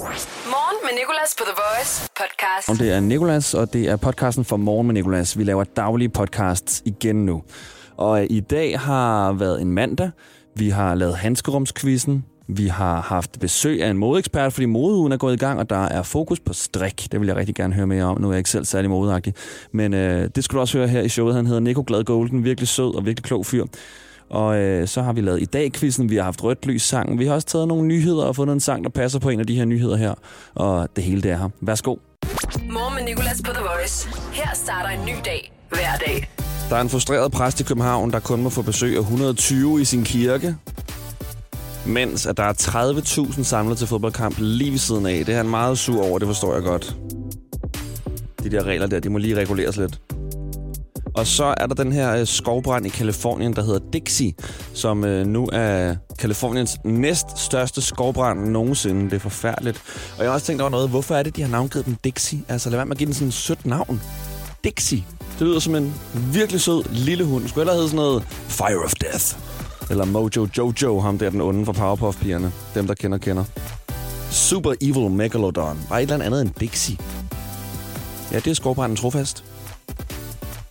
Morgen med Nicolas på The Voice podcast. Og det er Nikolas, og det er podcasten for Morgen med Nikolas. Vi laver daglige podcasts igen nu. Og øh, i dag har været en mandag. Vi har lavet handskerumskvisten. Vi har haft besøg af en modeekspert, fordi modeugen er gået i gang, og der er fokus på strik. Det vil jeg rigtig gerne høre mere om. Nu er jeg ikke selv særlig modeagtig. Men øh, det skulle du også høre her i showet. Han hedder Nico Glad Golden. Virkelig sød og virkelig klog fyr. Og øh, så har vi lavet i dag quizzen, vi har haft rødt lys sangen. Vi har også taget nogle nyheder og fundet en sang, der passer på en af de her nyheder her. Og det hele det er her. Værsgo. Morgen med Nicolas på The Voice. Her starter en ny dag hver dag. Der er en frustreret præst i København, der kun må få besøg af 120 i sin kirke. Mens at der er 30.000 samlet til fodboldkamp lige ved siden af. Det er han meget sur over, det forstår jeg godt. De der regler der, de må lige reguleres lidt. Og så er der den her øh, skovbrand i Kalifornien, der hedder Dixie, som øh, nu er Kaliforniens næst største skovbrand nogensinde. Det er forfærdeligt. Og jeg har også tænkt over noget, hvorfor er det, de har navngivet den Dixie? Altså lad være med at give den sådan en sødt navn. Dixie. Det lyder som en virkelig sød lille hund. Skulle ellers hedde sådan noget Fire of Death. Eller Mojo Jojo, ham der den onde fra Powerpuff-pigerne. Dem, der kender, kender. Super Evil Megalodon. Bare et eller andet end Dixie. Ja, det er skovbranden trofast.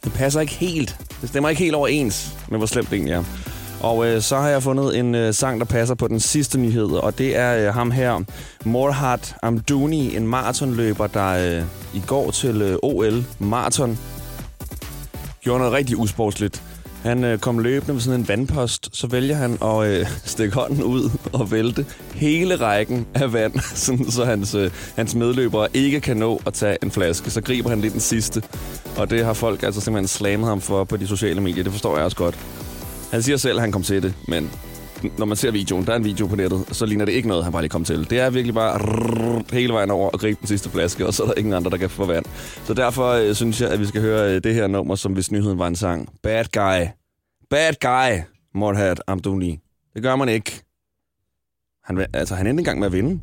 Det passer ikke helt. Det stemmer ikke helt overens med, hvor slemt det egentlig er. Og øh, så har jeg fundet en øh, sang, der passer på den sidste nyhed, og det er øh, ham her, Morhat Amdouni, en maratonløber, der øh, i går til øh, OL Marathon gjorde noget rigtig usportsligt. Han øh, kom løbende med sådan en vandpost, så vælger han at øh, stikke hånden ud og vælte hele rækken af vand, sådan, så hans, øh, hans medløbere ikke kan nå at tage en flaske. Så griber han lige den sidste, og det har folk altså simpelthen slammet ham for på de sociale medier. Det forstår jeg også godt. Han siger selv, at han kom til det, men når man ser videoen, der er en video på nettet, så ligner det ikke noget, han bare lige kom til. Det er virkelig bare rrr, hele vejen over og gribe den sidste flaske, og så er der ingen andre, der kan få vand. Så derfor øh, synes jeg, at vi skal høre øh, det her nummer, som hvis nyheden var en sang. Bad Guy. Bad Guy, Morhat Amdouni. Det gør man ikke. Han, altså, han endte engang med at vinde.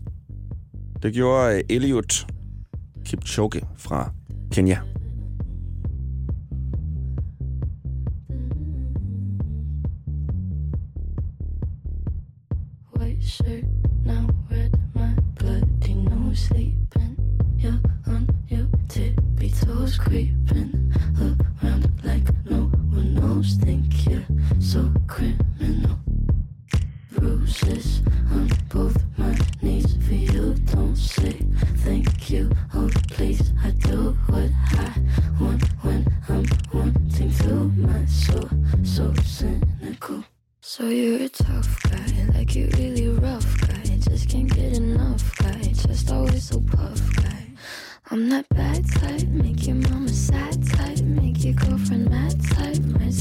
Det gjorde øh, Eliud Kipchoge fra Kenya. Creeping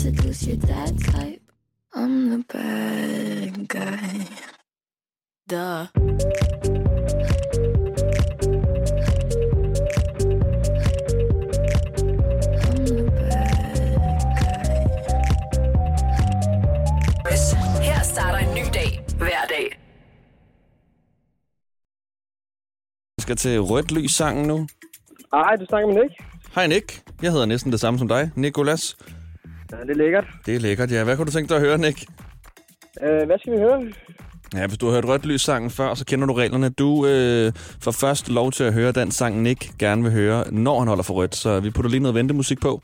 type, might seduce your dad type. I'm the bad guy. Duh. Her starter en ny dag hver dag. Vi skal til rødt lys sangen nu. Hej, du snakker med Nick. Hej Nick. Jeg hedder næsten det samme som dig. Nikolas. Ja, det er lækkert. Det er lækkert, ja. Hvad kunne du tænke dig at høre, Nick? Uh, hvad skal vi høre? Ja, hvis du har hørt rødt lys sangen før, så kender du reglerne. Du øh, får først lov til at høre den sang, Nick gerne vil høre, når han holder for rødt. Så vi putter lige noget ventemusik på.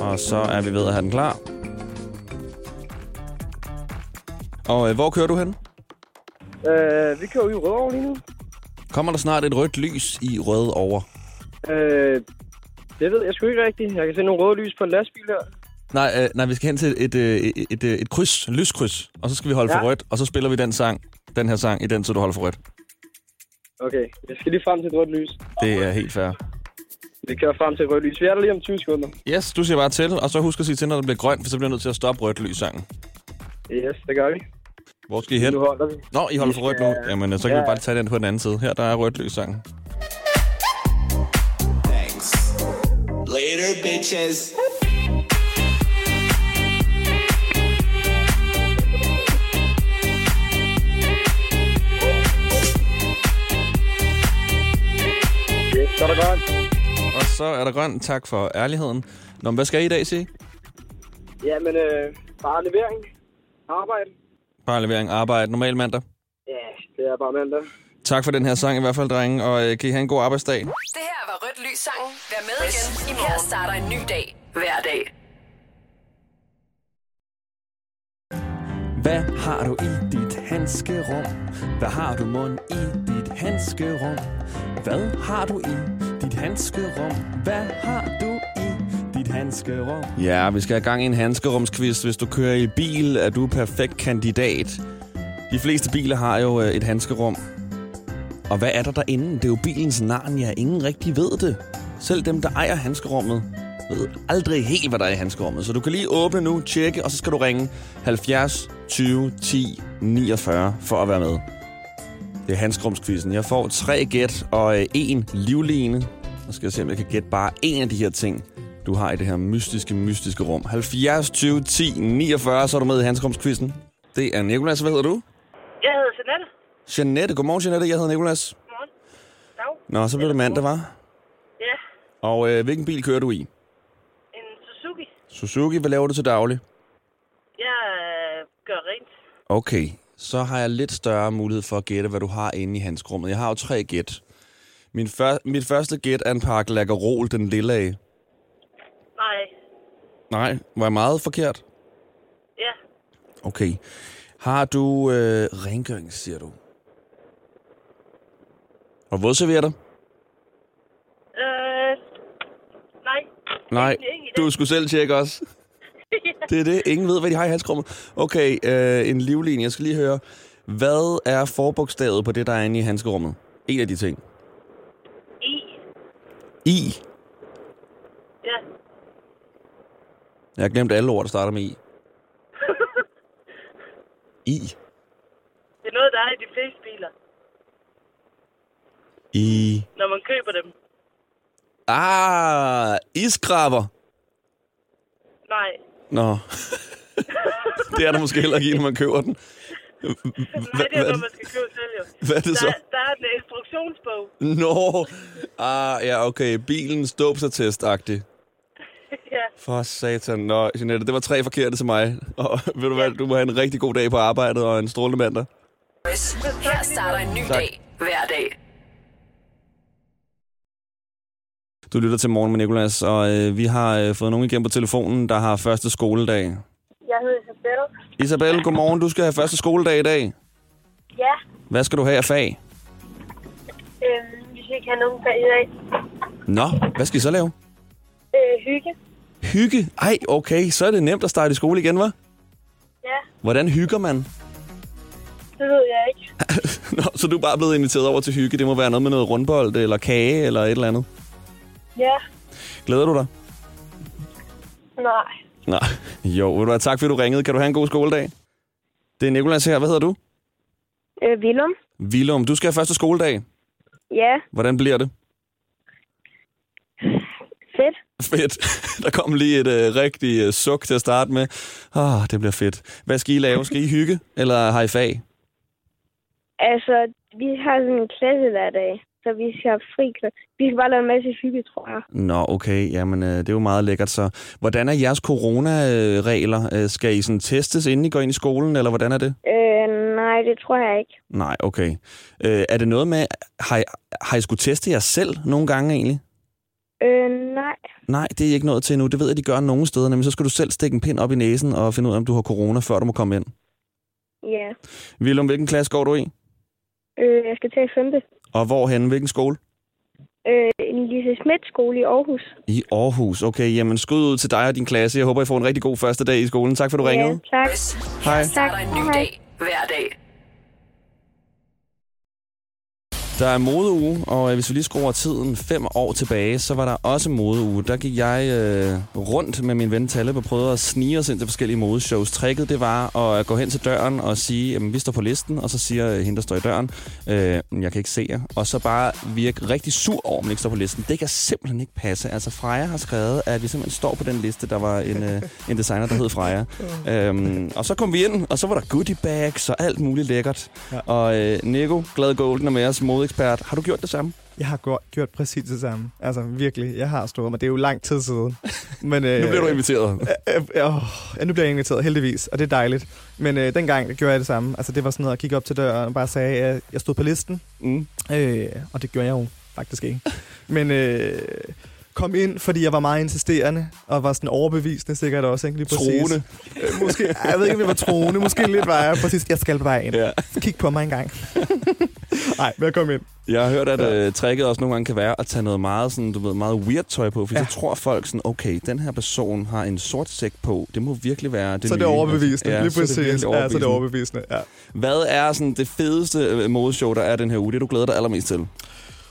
Og så er vi ved at have den klar. Og øh, hvor kører du hen? Uh, vi kører jo i Rødovre lige nu. Kommer der snart et rødt lys i rød over? Uh, det ved jeg sgu ikke rigtigt. Jeg kan se nogle røde lys på en lastbil her. Nej, øh, nej, vi skal hen til et, et, et, et, et, et kryds, lyskryds, og så skal vi holde ja. for rødt, og så spiller vi den sang, den her sang, i den, så du holder for rødt. Okay, jeg skal lige frem til et rødt lys. Det er helt fair. Vi kører frem til et rødt lys. Vi er der lige om 20 sekunder. Yes, du siger bare til, og så husk at sige til, når det bliver grønt, for så bliver jeg nødt til at stoppe rødt lys sangen. Yes, det gør vi. Hvor skal I hen? Nu holder vi. Nå, I holder for rødt nu? Jamen, så kan Ja. vi bare tage den på den anden side. Her, der er rødt lys sangen. Thanks. Later, bitches. Så er der godt. Og så er der grønt. Tak for ærligheden. Nå, men hvad skal I i dag, sige? Ja, men øh, bare levering. Arbejde. Bare levering, arbejde, normal mandag. Ja, det er bare mandag. Tak for den her sang i hvert fald, drenge, og øh, kan I have en god arbejdsdag. Det her var Rødt Lys sangen. Vær med igen i morgen. Her starter en ny dag hver dag. Hvad har du i dit handskerum? Hvad har du mund i dit handskerum? Hvad har du i dit handskerum? Hvad har du i dit handskerum? Ja, vi skal have gang i en handskerumsquiz. Hvis du kører i bil, er du perfekt kandidat. De fleste biler har jo øh, et handskerum. Og hvad er der derinde? Det er jo bilens Narnia. Ingen rigtig ved det. Selv dem, der ejer handskerummet, ved aldrig helt, hvad der er i handskerummet. Så du kan lige åbne nu, tjekke, og så skal du ringe 70 20 10 49 for at være med. Det er handskerumskvisten. Jeg får tre gæt og øh, en livline. Nu skal jeg se, om jeg kan gætte bare en af de her ting, du har i det her mystiske, mystiske rum. 70 20 10 49, så er du med i handskerumskvisten. Det er Nikolas. Hvad hedder du? Jeg hedder Jeanette. Jeanette. Godmorgen, Jeanette. Jeg hedder Nikolas. Godmorgen. Dag. Nå, så bliver det mandag, var. Ja, Og øh, hvilken bil kører du i? en Suzuki. Suzuki, hvad laver du til daglig? Jeg øh, gør rent. Okay, så har jeg lidt større mulighed for at gætte, hvad du har inde i handskerummet. Jeg har jo tre gæt. Min før, mit første gæt er en pakke Laggerol, den lille af. Nej, var meget forkert? ja, Okay. Har du øh, rengøring, siger du? Og vådservietter? øh, nej. Nej, du skulle selv tjekke også. Det er det. Ingen ved, hvad de har i handskerummet. Okay, øh, en livlinje. Jeg skal lige høre. Hvad er forbogstavet på det, der er inde i handskerummet? En af de ting. I, I. ja. Jeg har glemt alle ord, der starter med I. I. Det er noget, der er i de fleste biler, I. når man køber dem. Ah, iskrabber. Nej, Nå. det er der måske heller ikke når man køber den. nej, Hvad, det er noget, man skal købe selv jo. hvad er det så? Der, der er en instruktionsbog. Nå. Ah, ja, okay. Bilens dåbsattest-agtig. ja, For satan. Nå, Jeanette, det var tre forkerte til mig. Og ved du hvad, du må have en rigtig god dag på arbejdet og en strålende mandag. Her starter en ny Tak. dag hver dag. Du lytter til Morgen med Nicolas, og øh, vi har øh, fået nogen igennem på telefonen, der har første skoledag. jeg hedder Isabel. Isabel, godmorgen. Du skal have første skoledag i dag. Ja, Hvad skal du have af fag? øh, vi skal ikke have nogen fag i dag. Nå, hvad skal I så lave? Øh, hygge. Hygge? Ej, okay, så er det nemt at starte i skole igen, hva'? Ja, Hvordan hygger man? det ved jeg ikke. Nå, så du er bare blevet inviteret over til hygge. Det må være noget med noget rundbold eller kage eller et eller andet. Ja, Glæder du dig? nej. Nej. Jo, ved du hvad, tak fordi du ringede. Kan du have en god skoledag? Det er Nikolas her. Hvad hedder du? Øh, Willum. Willum, du skal have første skoledag. Ja, Hvordan bliver det? Fedt. Der kom lige et øh, rigtigt øh, suk til at starte med. Åh, det bliver fedt. Hvad skal I lave? Skal I hygge, eller har I fag? Altså, vi har sådan en klasse hver dag, så vi skal have fri Vi skal bare lave en masse hygge, tror jeg. Nå, okay. Jamen, øh, det er jo meget lækkert. Så hvordan er jeres coronaregler? Øh, skal I sådan testes, inden I går ind i skolen, eller hvordan er det? Øh, nej, det tror jeg ikke. Nej, okay. Øh, er det noget med, har I, har I skulle teste jer selv nogle gange egentlig? Øh, nej. Nej, det er I ikke noget til endnu. Det ved jeg, de gør nogle steder. Nemlig så skal du selv stikke en pind op i næsen og finde ud af, om du har corona, før du må komme ind. Ja. Willum, hvilken klasse går du i? Øh, jeg skal tage femte. Og hvorhen? Hvilken skole? Øh, en Lise Schmidt skole i Aarhus. I Aarhus. Okay, jamen skud ud til dig og din klasse. Jeg håber, I får en rigtig god første dag i skolen. Tak for, du ringede. Ja, tak. Hej. Her starter en ny Hej. dag hver dag. Der er modeuge, og øh, hvis vi lige skruer tiden fem år tilbage, så var der også modeuge. Der gik jeg øh, rundt med min ven Talle og prøvede at snige os ind til forskellige modeshows. Tricket det var at gå hen til døren og sige, at vi står på listen, og så siger øh, hende, der står i døren, øh, jeg kan ikke se jer. Og så bare virke rigtig sur over, man ikke står på listen. Det kan simpelthen ikke passe. Altså Freja har skrevet, at vi simpelthen står på den liste. Der var en, øh, en designer, der hed Freja. øhm, og så kom vi ind, og så var der goodie bags og alt muligt lækkert. Ja. Og øh, Nico, glad golden er med os, modeekspert. Har du gjort det samme? Jeg har gjort, gjort præcis det samme. Altså virkelig, jeg har stået, men det er jo lang tid siden. Men, øh, Nu bliver du inviteret. Øh, øh, ja, nu bliver jeg inviteret, heldigvis, og det er dejligt. Men øh, dengang gjorde jeg det samme. Altså, det var sådan noget at kigge op til døren og bare sagde, at jeg stod på listen. Mm. Øh, og det gjorde jeg jo faktisk ikke. Men øh, kom ind, fordi jeg var meget insisterende, og var sådan overbevisende sikkert også. Ikke? Lige præcis. Troende. Øh, måske, jeg ved ikke, om jeg var troende. Måske lidt var jeg præcis. Jeg skal bare ind. Ja. Kig på mig en gang. Nej, men jeg kom ind. Jeg har hørt, at øh, tricket også nogle gange kan være at tage noget meget, sådan, du ved, meget weird tøj på, for ja. Ja. så tror folk sådan, okay, den her person har en sort sæk på. Det må virkelig være det så er det nye. overbevisende. Ja, lige så er det præcis. virkelig ja, så er det overbevisende. Ja. Hvad er sådan det fedeste øh, modeshow, der er den her uge? Det, du glæder dig allermest til?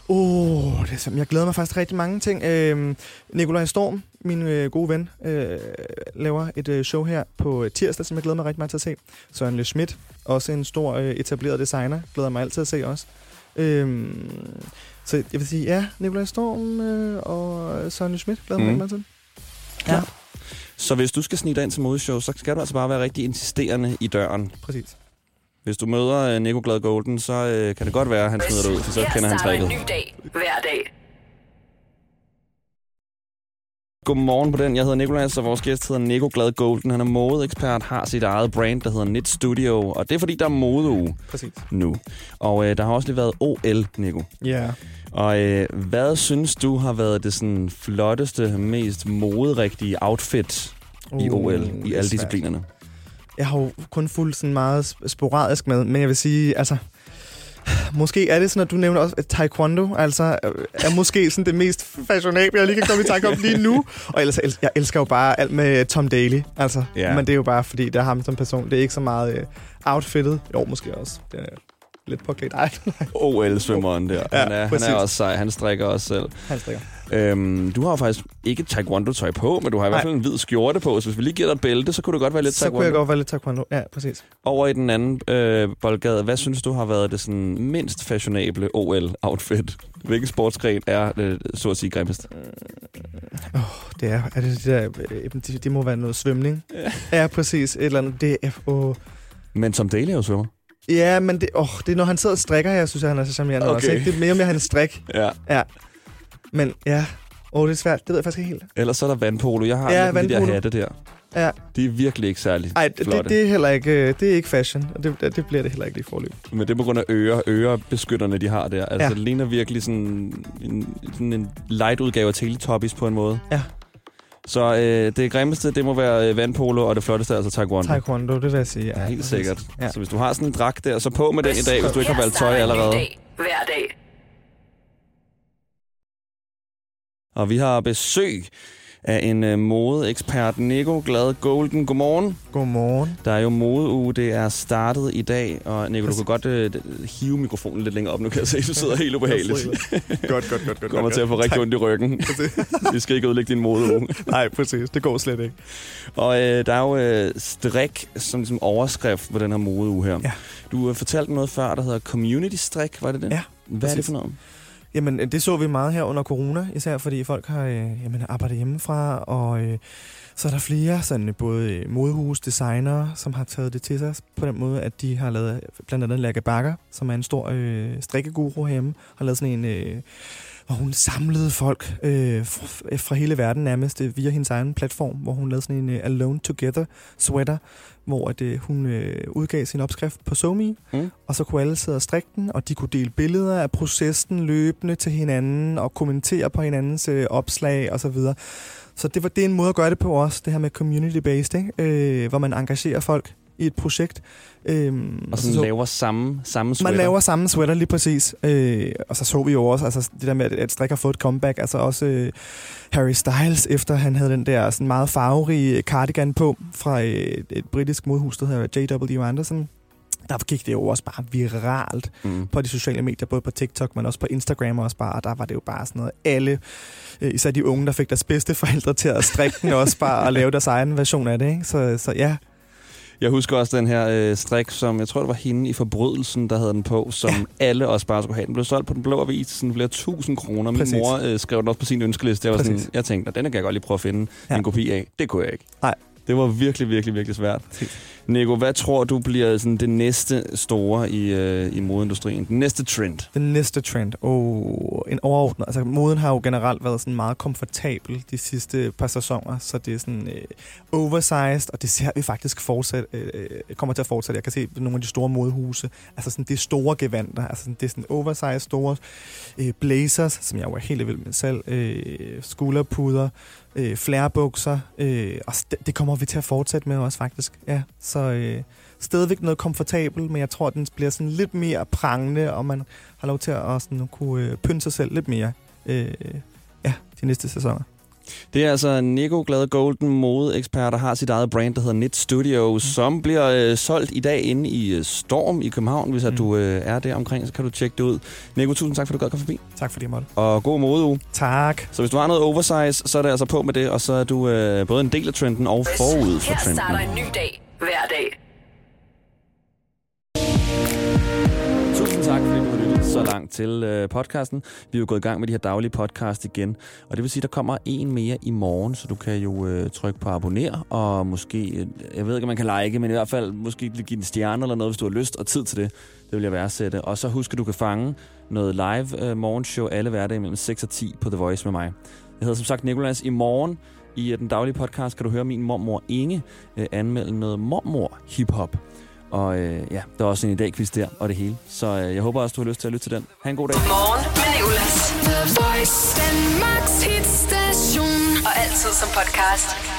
Oh, det er, som- jeg glæder mig faktisk rigtig mange ting. Øhm, Nikolaj Storm, min øh, gode ven, øh, laver et øh, show her på tirsdag, som jeg glæder mig rigtig meget til at se. Søren Le Schmidt, også en stor øh, etableret designer, glæder mig altid at se også. Øhm, så jeg vil sige, ja, Nikolaj Storm øh, og Søren Le Schmidt glæder mig Mm. rigtig meget til. Ja, Så hvis du skal snige dig ind til modeshow, så skal du altså bare være rigtig insisterende i døren. præcis. Hvis du møder øh, Nico Glad Golden, så øh, kan det godt være, at han smider dig ud, for så kender han tricket. en ny dag hver dag. Godmorgen på den. Jeg hedder Nicolas, og vores gæst hedder Nico Glad Golden. Han er modeekspert, har sit eget brand, der hedder Knit Studio. Og det er fordi, der er modeuge Præcis. nu. Og øh, der har også lige været OL, Nico. Ja. Og øh, hvad synes du har været det sådan flotteste, mest moderigtige outfit i Uh, OL, det i alle svært. disciplinerne? Jeg har jo kun fulgt sådan meget sp- sporadisk med, men jeg vil sige, altså... Måske er det sådan, at du nævner også at taekwondo, altså øh, er måske sådan det mest fashionable, jeg lige kan komme i tanke om lige nu. Og ellers, el- jeg elsker jo bare alt med Tom Daly, altså. Ja. Men det er jo bare, fordi det er ham som person. Det er ikke så meget øh, outfittet. Jo, måske også. Det er lidt påklædt. OL-svømmeren der. Ja, han, er, han præcis. er også sej. Han strikker også selv. han strikker. Øhm, du har jo faktisk ikke taekwondo-tøj på, men du har i hvert fald en hvid skjorte på, så hvis vi lige giver dig et bælte, så kunne det godt være lidt Så kunne taekwondo. jeg godt være lidt taekwondo. Ja, præcis. Over i den anden øh, boldgade, hvad synes du har været det sådan mindst fashionable OL-outfit? Hvilken sportsgren er, øh, så at sige, grimmest? Det er, er det, det, der, øh, det, det må være noget svømning. Ja, ja præcis. Et eller andet. Det er, åh. Men som Daly er jo svømmer. Ja, men det, åh, det er, når han sidder og strikker, jeg synes, at han er så charmerende Okay. også. Ikke? Det er mere med hans strik. Ja. Ja. Men ja, åh, det er svært. Det ved jeg faktisk ikke helt. Ellers så er der vandpolo. Jeg har Ja, ja, de der hatte der. Ja. De er virkelig ikke særlig Ej, det, flotte. det, det, er heller ikke, øh, det er ikke fashion, og det, det bliver det heller ikke lige forløb. Men det er på grund af øre, ørebeskytterne, de har der. Altså, Ja. det ligner virkelig sådan en, sådan en light udgave af Teletubbies på en måde. Ja. Så øh, det grimmeste, det må være øh, vandpolo, og det flotteste er altså taekwondo. Taekwondo, det vil jeg sige. Ja, helt præcis. sikkert. Ja. Ja. Så hvis du har sådan en dragt der, så på med den i dag, hvis du ikke har valgt tøj allerede. Og vi har besøg af en øh, modeekspert, Nico Glad Golden. Godmorgen. Godmorgen. Der er jo modeuge, det er startet i dag, og Nico, du kan godt øh, hive mikrofonen lidt længere op nu, kan jeg se. Du sidder helt ubehageligt. godt, godt, godt, godt. Kommer til at få rigtig ondt i ryggen. Vi skal ikke ødelægge din modeuge. Nej, præcis. Det går slet ikke. Og øh, der er jo øh, strik som ligesom overskrift på den her modeuge her. Ja. Du øh, fortalte noget før, der hedder community strik, var det det? Ja, Hvad er det præcis. for noget? Jamen, øh, det så vi meget her under corona, især fordi folk har øh, jamen, arbejdet hjemmefra, og øh, så er der flere, sådan, øh, både øh, modehus, designere, som har taget det til sig på den måde, at de har lavet, blandt andet Lærke Bakker, som er en stor øh, strikkeguru herhjemme, har lavet sådan en, øh, hvor hun samlede folk øh, fra, fra hele verden nærmest øh, via hendes egen platform, hvor hun lavede sådan en øh, Alone Together sweater, hvor at, øh, hun øh, udgav sin opskrift på SoMe, Mm. og så kunne alle sidde og strikke den, og de kunne dele billeder af processen løbende til hinanden, og kommentere på hinandens øh, opslag og så videre. Så det, var, det er en måde at gøre det på også, det her med community-based, ikke? Øh, hvor man engagerer folk i et projekt. Øhm, Og så sådan så- laver samme, samme sweater. man laver samme sweater lige præcis. Øh, og så så vi jo også altså, det der med, at- at Strik har fået et comeback. Altså også øh, Harry Styles, efter han havde den der sådan meget farverige cardigan på fra øh, et, et britisk modhus, der hedder J.W. Anderson. Der gik det jo også bare viralt Mm. på de sociale medier, både på TikTok, men også på Instagram også bare. Og der var det jo bare sådan noget, alle, øh, især de unge, der fik deres bedste forældre til at strikke den også bare og lave deres egen version af det. Ikke? Så, så ja, Jeg husker også den her øh, strik, som jeg tror, det var hende i Forbrydelsen, der havde den på, som ja. alle også bare skulle have. Den blev solgt på den blå avis sådan flere tusind kroner. Min Præcis. mor øh, skrev den også på sin ønskeliste. Jeg, var sådan, jeg tænkte, at denne kan jeg godt lige prøve at finde ja. en kopi af. Det kunne jeg ikke. Nej. Det var virkelig, virkelig, virkelig svært. Præcis. Nico, hvad tror du bliver sådan det næste store i, øh, i modeindustrien? Den næste trend? Den næste trend, oh, en overordnet. Altså, moden har jo generelt været sådan meget komfortabel de sidste par sæsoner, så det er sådan øh, oversized, og det ser vi faktisk fortsat, øh, øh kommer til at fortsætte. Jeg kan se nogle af de store modehuse, altså sådan det store gevanter, altså sådan, det er sådan oversized store øh, blazers, som jeg var helt vild med selv, øh, skulderpuder, øh, flærebukser, øh, og det, det kommer vi til at fortsætte med også faktisk. Ja, så øh, stadigvæk noget komfortabelt, men jeg tror, den bliver sådan lidt mere prangende, og man har lov til at sådan, kunne øh, pynte sig selv lidt mere øh, ja, de næste sæsoner. Det er altså Nico Glad Golden modeekspert, der har sit eget brand, der hedder Knit Studio, mm. som bliver øh, solgt i dag inde i øh, Storm i København. Hvis mm. at du øh, er der omkring, så kan du tjekke det ud. Nico, tusind tak, for at du gad komme forbi. Tak fordi jeg måtte. Og god modeuge. Tak. Så hvis du har noget oversize, så er det altså på med det, og så er du øh, både en del af trenden og forud for Her trenden. starter en ny dag hver dag. Tusind tak, fordi du har lyttet så langt til øh, podcasten. Vi er jo gået i gang med de her daglige podcast igen, og det vil sige, at der kommer en mere i morgen, så du kan jo øh, trykke på abonner, og måske, øh, jeg ved ikke, om man kan like, men i hvert fald måske give en stjerne eller noget, hvis du har lyst og tid til det. Det vil jeg værdsætte. Og så husk, at du kan fange noget live øh, morgenshow alle hverdage mellem 6 og 10 på The Voice med mig. Jeg hedder som sagt Nikolas. I morgen i øh, den daglige podcast kan du høre min mormor Inge øh, anmelde noget mormor hiphop. Og øh, ja, der er også en i dag quiz der og det hele. Så øh, jeg håber også, du har lyst til at lytte til den. Ha' en god dag. Morgen med Nicolas. The Voice, Danmarks hitstation. Og altid som podcast.